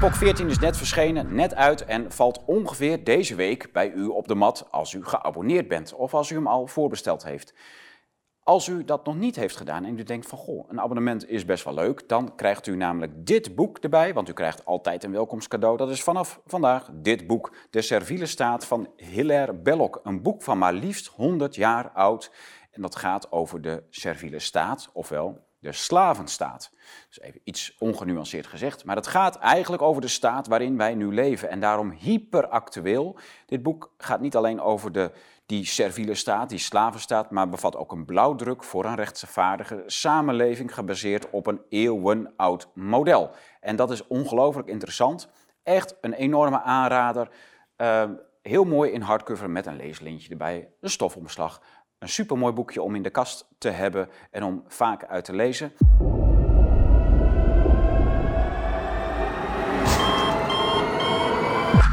Pok 14 is net verschenen, net uit en valt ongeveer deze week bij u op de mat als u geabonneerd bent of als u hem al voorbesteld heeft. Als u dat nog niet heeft gedaan en u denkt van goh, een abonnement is best wel leuk, dan krijgt u namelijk dit boek erbij, want u krijgt altijd een welkomstcadeau. Dat is vanaf vandaag dit boek, De Serviele Staat van Hilaire Belloc. Een boek van maar liefst 100 jaar oud en dat gaat over de serviele staat, ofwel de slavenstaat. Dus even iets ongenuanceerd gezegd, maar het gaat eigenlijk over de staat waarin wij nu leven en daarom hyperactueel. Dit boek gaat niet alleen over de, die serviele staat, die slavenstaat, maar bevat ook een blauwdruk voor een rechtvaardige samenleving gebaseerd op een eeuwenoud model. En dat is ongelooflijk interessant. Echt een enorme aanrader. Uh, heel mooi in hardcover met een leeslintje erbij, een stofomslag. Een supermooi boekje om in de kast te hebben en om vaak uit te lezen.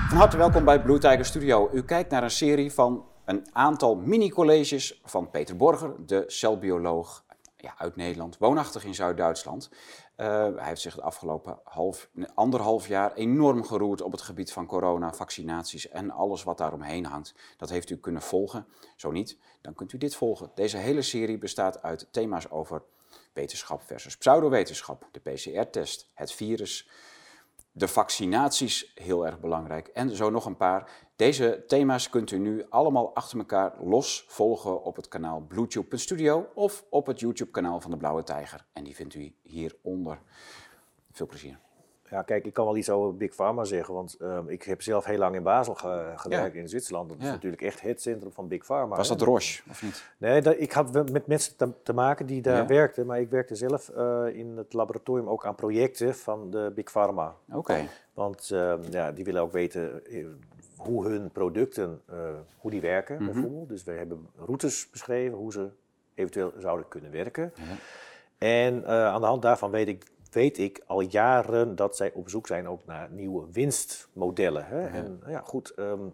Van harte welkom bij Blue Tiger Studio. U kijkt naar een serie van een aantal mini-colleges van Peter Borger, de celbioloog ja, uit Nederland, woonachtig in Zuid-Duitsland. Uh, hij heeft zich het afgelopen half, anderhalf jaar enorm geroerd op het gebied van corona, vaccinaties en alles wat daaromheen hangt. Dat heeft u kunnen volgen. Zo niet, dan kunt u dit volgen. Deze hele serie bestaat uit thema's over wetenschap versus pseudowetenschap, de PCR-test, het virus, de vaccinaties, heel erg belangrijk, en zo nog een paar. Deze thema's kunt u nu allemaal achter elkaar los volgen op het kanaal BlueTube.studio of op het YouTube-kanaal van de Blauwe Tijger. En die vindt u hieronder. Veel plezier. Ja, kijk, ik kan wel iets over Big Pharma zeggen, want uh, ik heb zelf heel lang in Basel ge gewerkt in Zwitserland. Dat is natuurlijk echt het centrum van Big Pharma. Was dat Roche, of niet? Nee, dat, ik had met mensen te, te maken die daar ja. werkten, maar ik werkte zelf uh, in het laboratorium ook aan projecten van de Big Pharma. Oké. Okay. Want uh, ja, die willen ook weten hoe hun producten, hoe die werken mm -hmm. bijvoorbeeld. Dus we hebben routes beschreven, hoe ze eventueel zouden kunnen werken. En aan de hand daarvan weet ik weet ik al jaren dat zij op zoek zijn ook naar nieuwe winstmodellen. Hè? Ja. En ja, goed, um,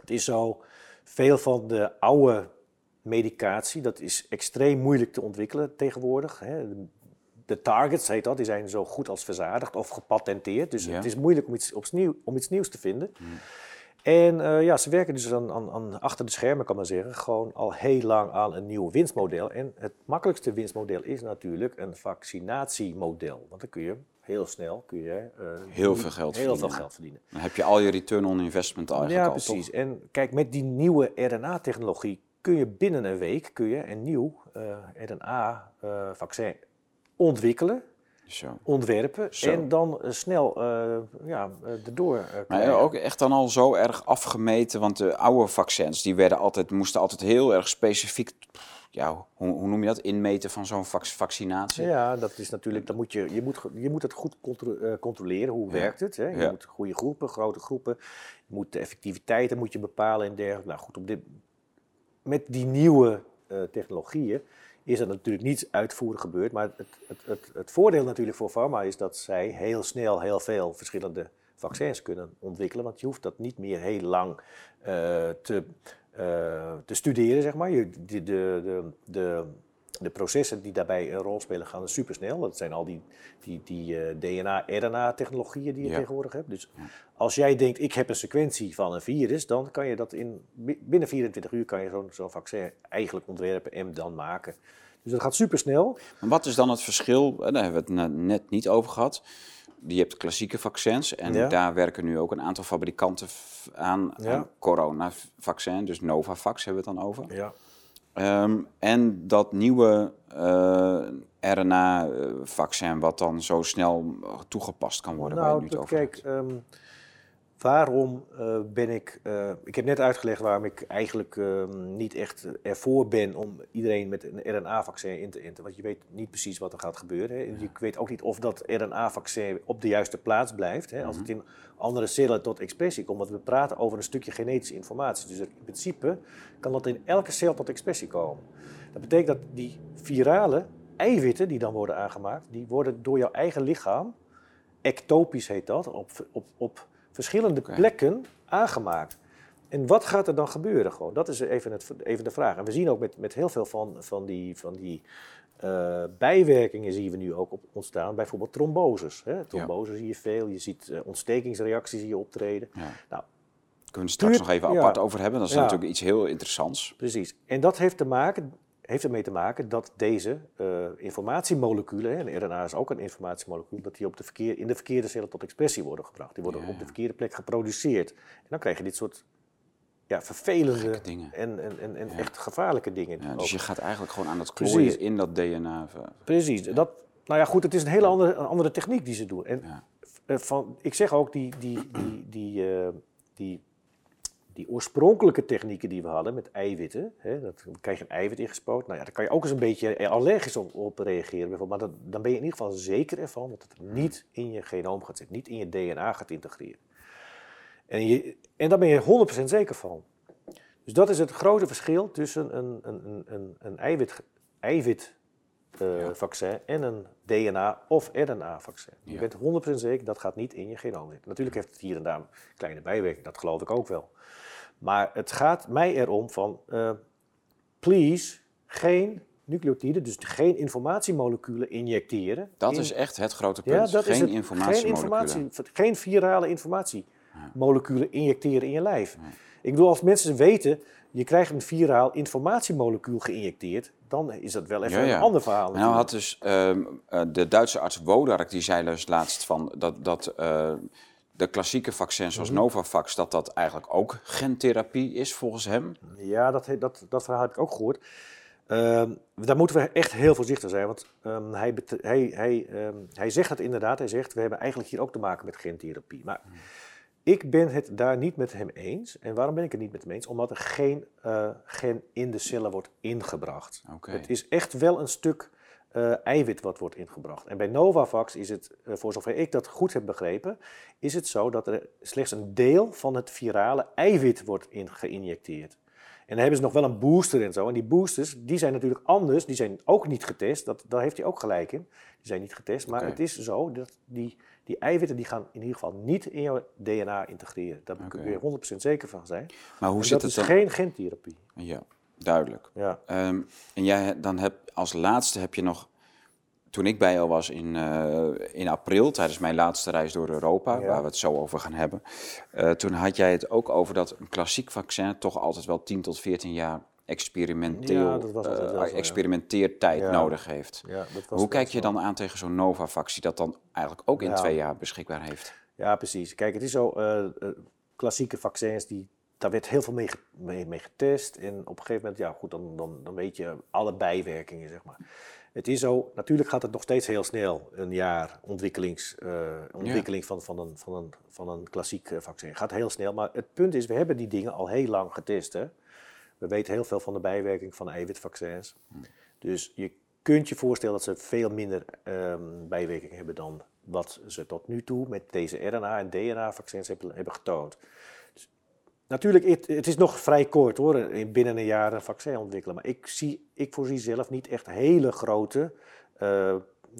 het is zo, veel van de oude medicatie, dat is extreem moeilijk te ontwikkelen tegenwoordig. Hè? De targets, heet dat, die zijn zo goed als verzadigd of gepatenteerd. Dus ja. het is moeilijk om iets, opnieuw, om iets nieuws te vinden. Ja. En uh, ja, ze werken dus aan, aan, aan, achter de schermen, kan men zeggen, gewoon al heel lang aan een nieuw winstmodel. En het makkelijkste winstmodel is natuurlijk een vaccinatiemodel. Want dan kun je heel snel kun je, uh, heel, veel geld, heel verdienen. veel geld verdienen. Dan heb je al je return on investment eigenlijk ja, al, precies. Toch? En kijk, met die nieuwe RNA-technologie kun je binnen een week kun je een nieuw uh, RNA-vaccin ontwikkelen. Zo. ontwerpen Zo. en dan uh, snel uh, ja, uh, erdoor Maar ja, ook echt dan al zo erg afgemeten, want de oude vaccins die werden altijd, moesten altijd heel erg specifiek, ja, hoe, hoe noem je dat, inmeten van zo'n vac vaccinatie? Ja, dat is natuurlijk, dan moet je, je, moet, je moet het goed contro controleren, hoe Ja. werkt het. Hè? Je Ja. moet goede groepen, grote groepen, je moet de effectiviteiten moet je bepalen en dergelijke. Nou goed, op dit, met die nieuwe technologieën is dat natuurlijk niet uitvoerig gebeurd. Maar het, het, het, het, voordeel natuurlijk voor pharma is dat zij heel snel heel veel verschillende vaccins kunnen ontwikkelen. Want je hoeft dat niet meer heel lang uh, te, uh, te studeren, zeg maar. Je, de, de, de, de, de processen die daarbij een rol spelen gaan supersnel. Dat zijn al die, die, die uh, DNA-RNA-technologieën die je Ja. tegenwoordig hebt. Dus als jij denkt, ik heb een sequentie van een virus, dan kan je dat in binnen 24 uur kan je zo'n zo'n vaccin eigenlijk ontwerpen en dan maken. Dus dat gaat supersnel. Maar wat is dan het verschil? Eh, Daar hebben we het net niet over gehad. Je hebt klassieke vaccins en Ja. daar werken nu ook een aantal fabrikanten aan, aan coronavaccin, dus Novavax hebben we het dan over. Ja. Ehm, en dat nieuwe eh, RNA-vaccin, wat dan zo snel toegepast kan worden. waar je Nou, nu het dat- over kijk, hebt. Waarom eh, ben ik... eh, ik heb net uitgelegd waarom ik eigenlijk ehm, niet echt ervoor ben om iedereen met een RNA-vaccin in te enten. Want je weet niet precies wat er gaat gebeuren. Hè. Je weet ook niet of dat RNA-vaccin op de juiste plaats blijft. Hè. Als het in andere cellen tot expressie komt. Want we praten over een stukje genetische informatie. Dus in principe kan dat in elke cel tot expressie komen. Dat betekent dat die virale eiwitten die dan worden aangemaakt, die worden door jouw eigen lichaam, ectopisch heet dat, op, op, op verschillende plekken aangemaakt. en wat gaat er dan gebeuren? Gewoon? Dat is even, het, even de vraag. En we zien ook met, met heel veel van, van die, van die uh, bijwerkingen zien we nu ook op ontstaan. Bijvoorbeeld tromboses. Hè? Trombose zie je veel. Je ziet uh, ontstekingsreacties zie je optreden. Ja. Nou, Kunnen we straks nog even apart over hebben. Dat is natuurlijk iets heel interessants. Precies. En dat heeft te maken heeft ermee te maken dat deze uh, informatiemoleculen, en RNA is ook een informatiemolecuul, dat die op de verkeer, in de verkeerde cellen tot expressie worden gebracht. Die worden op de verkeerde plek geproduceerd. En dan krijg je dit soort ja, vervelende dingen. En, en, en, en echt gevaarlijke dingen. Ja, dus je gaat eigenlijk gewoon aan het klooien in dat DNA. Precies. Dat, nou ja, goed, het is een hele andere, andere techniek die ze doen. En eh, van, ik zeg ook, die, die, die, die, uh, die die oorspronkelijke technieken die we hadden met eiwitten, hè, dat, dan krijg je een eiwit ingespoot. Nou ja, daar kan je ook eens een beetje allergisch op, op reageren. Maar dat, dan ben je in ieder geval zeker ervan dat het niet in je genoom gaat zitten, niet in je DNA gaat integreren. En, je, en daar ben je 100% zeker van. Dus dat is het grote verschil tussen een, een, een, een eiwit, eiwit uh, vaccin en een DNA- of RNA-vaccin. Je bent 100% zeker, dat gaat niet in je genoom zitten. Natuurlijk heeft het hier en daar kleine bijwerking, dat geloof ik ook wel. Maar het gaat mij erom van, uh, please, geen nucleotiden, dus geen informatiemoleculen injecteren. Dat is echt het grote punt. Ja, dat geen is het, informatiemoleculen. Geen, informatie, geen virale informatiemoleculen injecteren in je lijf. Ik bedoel, als mensen weten, je krijgt een viraal informatiemolecuul geïnjecteerd, dan is dat wel even een ander verhaal. Nou had dus uh, de Duitse arts Wodark, die zei dus laatst van dat, dat uh, de klassieke vaccins zoals mhm. Novavax, dat dat eigenlijk ook gentherapie is volgens hem? Ja, dat, dat, dat verhaal heb ik ook gehoord. Uh, daar moeten we echt heel voorzichtig zijn, want um, hij, hij, hij, um, hij zegt het inderdaad. Hij zegt, we hebben eigenlijk hier ook te maken met gentherapie. Maar mhm. ik ben het daar niet met hem eens. En waarom ben ik het niet met hem eens? Omdat er geen uh, gen in de cellen wordt ingebracht. Okay. Het is echt wel een stuk uh, eiwit wat wordt ingebracht. En bij Novavax is het, uh, voor zover ik dat goed heb begrepen, is het zo dat er slechts een deel van het virale eiwit wordt in geïnjecteerd. En dan hebben ze nog wel een booster en zo. En die boosters, die zijn natuurlijk anders, die zijn ook niet getest. Dat, daar heeft hij ook gelijk in. Die zijn niet getest. Maar het is zo dat die, die eiwitten die gaan in ieder geval niet in jouw DNA integreren. Daar okay. kun je 100% zeker van zijn. Maar hoe zit dat het is geen gentherapie. Ja. Duidelijk. Ja. Um, en jij dan heb als laatste heb je nog, toen ik bij jou was in, uh, in april, tijdens mijn laatste reis door Europa, waar we het zo over gaan hebben, uh, toen had jij het ook over dat een klassiek vaccin toch altijd wel 10 tot 14 jaar experimenteel, ja, uh, experimenteertijd ja. nodig heeft. Hoe kijk je dan aan tegen zo'n Novavax die dat dan eigenlijk ook in twee jaar beschikbaar heeft? Ja, precies. Kijk, het is zo, klassieke vaccins die daar werd heel veel mee, mee, mee, getest. En op een gegeven moment, ja goed, dan, dan, dan weet je alle bijwerkingen, zeg maar. Het is zo, natuurlijk gaat het nog steeds heel snel, een jaar ontwikkelings, uh, ontwikkeling van, van, een, van, een, van een klassiek uh, vaccin. Gaat heel snel, maar het punt is, we hebben die dingen al heel lang getest. Hè? We weten heel veel van de bijwerking van eiwitvaccins. Hmm. Dus je kunt je voorstellen dat ze veel minder um, bijwerking hebben dan wat ze tot nu toe met deze RNA- en DNA-vaccins hebben, hebben getoond. Natuurlijk, het, het, is nog vrij kort hoor, binnen een jaar een vaccin ontwikkelen. Maar ik, zie, ik voorzie zelf niet echt hele grote uh,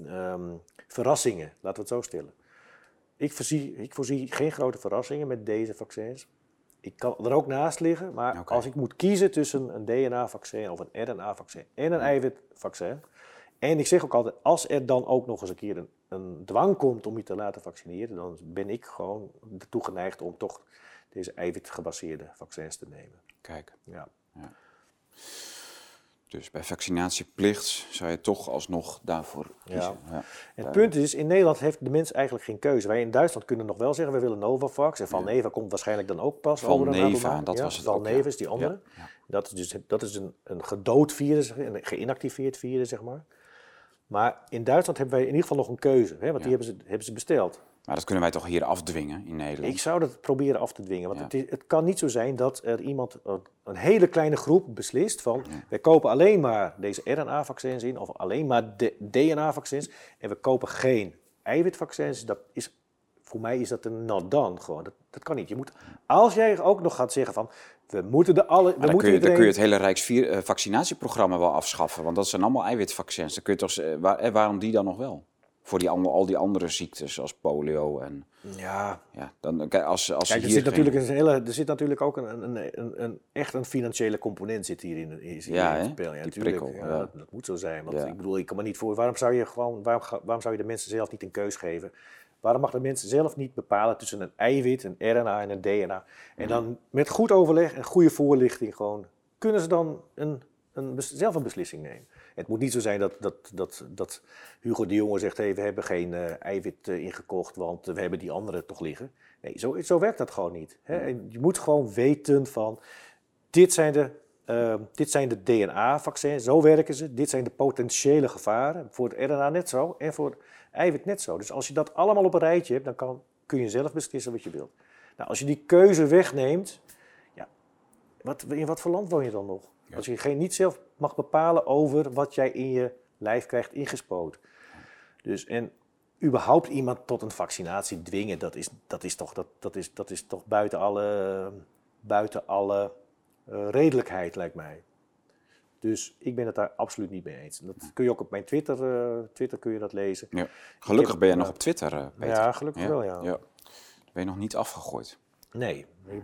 um, verrassingen, laten we het zo stellen. Ik voorzie, ik voorzie geen grote verrassingen met deze vaccins. Ik kan er ook naast liggen, maar okay. als ik moet kiezen tussen een DNA-vaccin of een RNA-vaccin en een eiwitvaccin. En ik zeg ook altijd, als er dan ook nog eens een keer een, een dwang komt om je te laten vaccineren, dan ben ik gewoon ertoe geneigd om toch deze eiwitgebaseerde vaccins te nemen. Kijk. Ja. ja. Dus bij vaccinatieplicht zou je toch alsnog daarvoor kiezen. Ja. ja. Het punt is, in Nederland heeft de mens eigenlijk geen keuze. Wij in Duitsland kunnen nog wel zeggen, we willen Novavax. En Valneva komt waarschijnlijk dan ook pas. Valneva, dat was het Valneva is die andere. Dat is dus dat is een, een gedood virus, een geïnactiveerd virus, zeg maar. Maar in Duitsland hebben wij in ieder geval nog een keuze. Hè, want die hebben ze, hebben ze besteld. Maar dat kunnen wij toch hier afdwingen in Nederland? Ik zou dat proberen af te dwingen. Want het, is, het, kan niet zo zijn dat er iemand, een hele kleine groep beslist van... wij kopen alleen maar deze RNA-vaccins in of alleen maar DNA-vaccins... en we kopen geen eiwitvaccins. Dat is, voor mij is dat een not done gewoon. Dat, dat kan niet. Je moet, als jij ook nog gaat zeggen van... We moeten de alle. We dan, moeten kun je, dan kun je het hele Rijksvaccinatieprogramma wel afschaffen. Want dat zijn allemaal eiwitvaccins. Dan kun je toch, waar, waarom die dan nog wel? voor die, al die andere ziektes, zoals polio en... Ja, Ja, dan, kijk, als, als Kijk, er hier zit, natuurlijk een hele, er zit natuurlijk ook een, een, een, een, echt een financiële component zit hierin. Is Ja, hierin hè? te spelen. Ja, Die natuurlijk. prikkel, ja, ja. Dat, dat moet zo zijn. Want Ja. ik bedoel, ik kan me niet voor. Waarom zou je gewoon, waarom, waarom zou je de mensen zelf niet een keus geven? Waarom mag de mensen zelf niet bepalen tussen een eiwit, een RNA en een DNA? En dan met goed overleg en goede voorlichting gewoon kunnen ze dan een, een, zelf een beslissing nemen. Het moet niet zo zijn dat, dat, dat, dat Hugo de Jonge zegt: hey, we hebben geen eh, eiwit eh, ingekocht, want we hebben die andere toch liggen. Nee, zo, zo werkt dat gewoon niet. Hè? En Je moet gewoon weten van, dit zijn de, eh, dit zijn de DNA-vaccins, zo werken ze. Dit zijn de potentiële gevaren, voor het RNA net zo en voor eiwit net zo. Dus als je dat allemaal op een rijtje hebt, dan kan, kun je zelf beslissen wat je wilt. Nou, als je die keuze wegneemt, ja, wat, in wat voor land woon je dan nog? Ja. Als je geen, niet zelf mag bepalen over wat jij in je lijf krijgt ingespoten. Dus, en überhaupt iemand tot een vaccinatie dwingen, dat is, dat is, toch, dat, dat is, dat is toch buiten alle, buiten alle eh, redelijkheid, lijkt mij. Dus ik ben het daar absoluut niet mee eens. Dat kun je ook op mijn Twitter, eh, Twitter kun je dat lezen. Ja. Gelukkig heb- ben je ja. nog op Twitter, eh, Peter. Ja, gelukkig wel, ja. Ben je nog niet afgegooid? Nee, nee,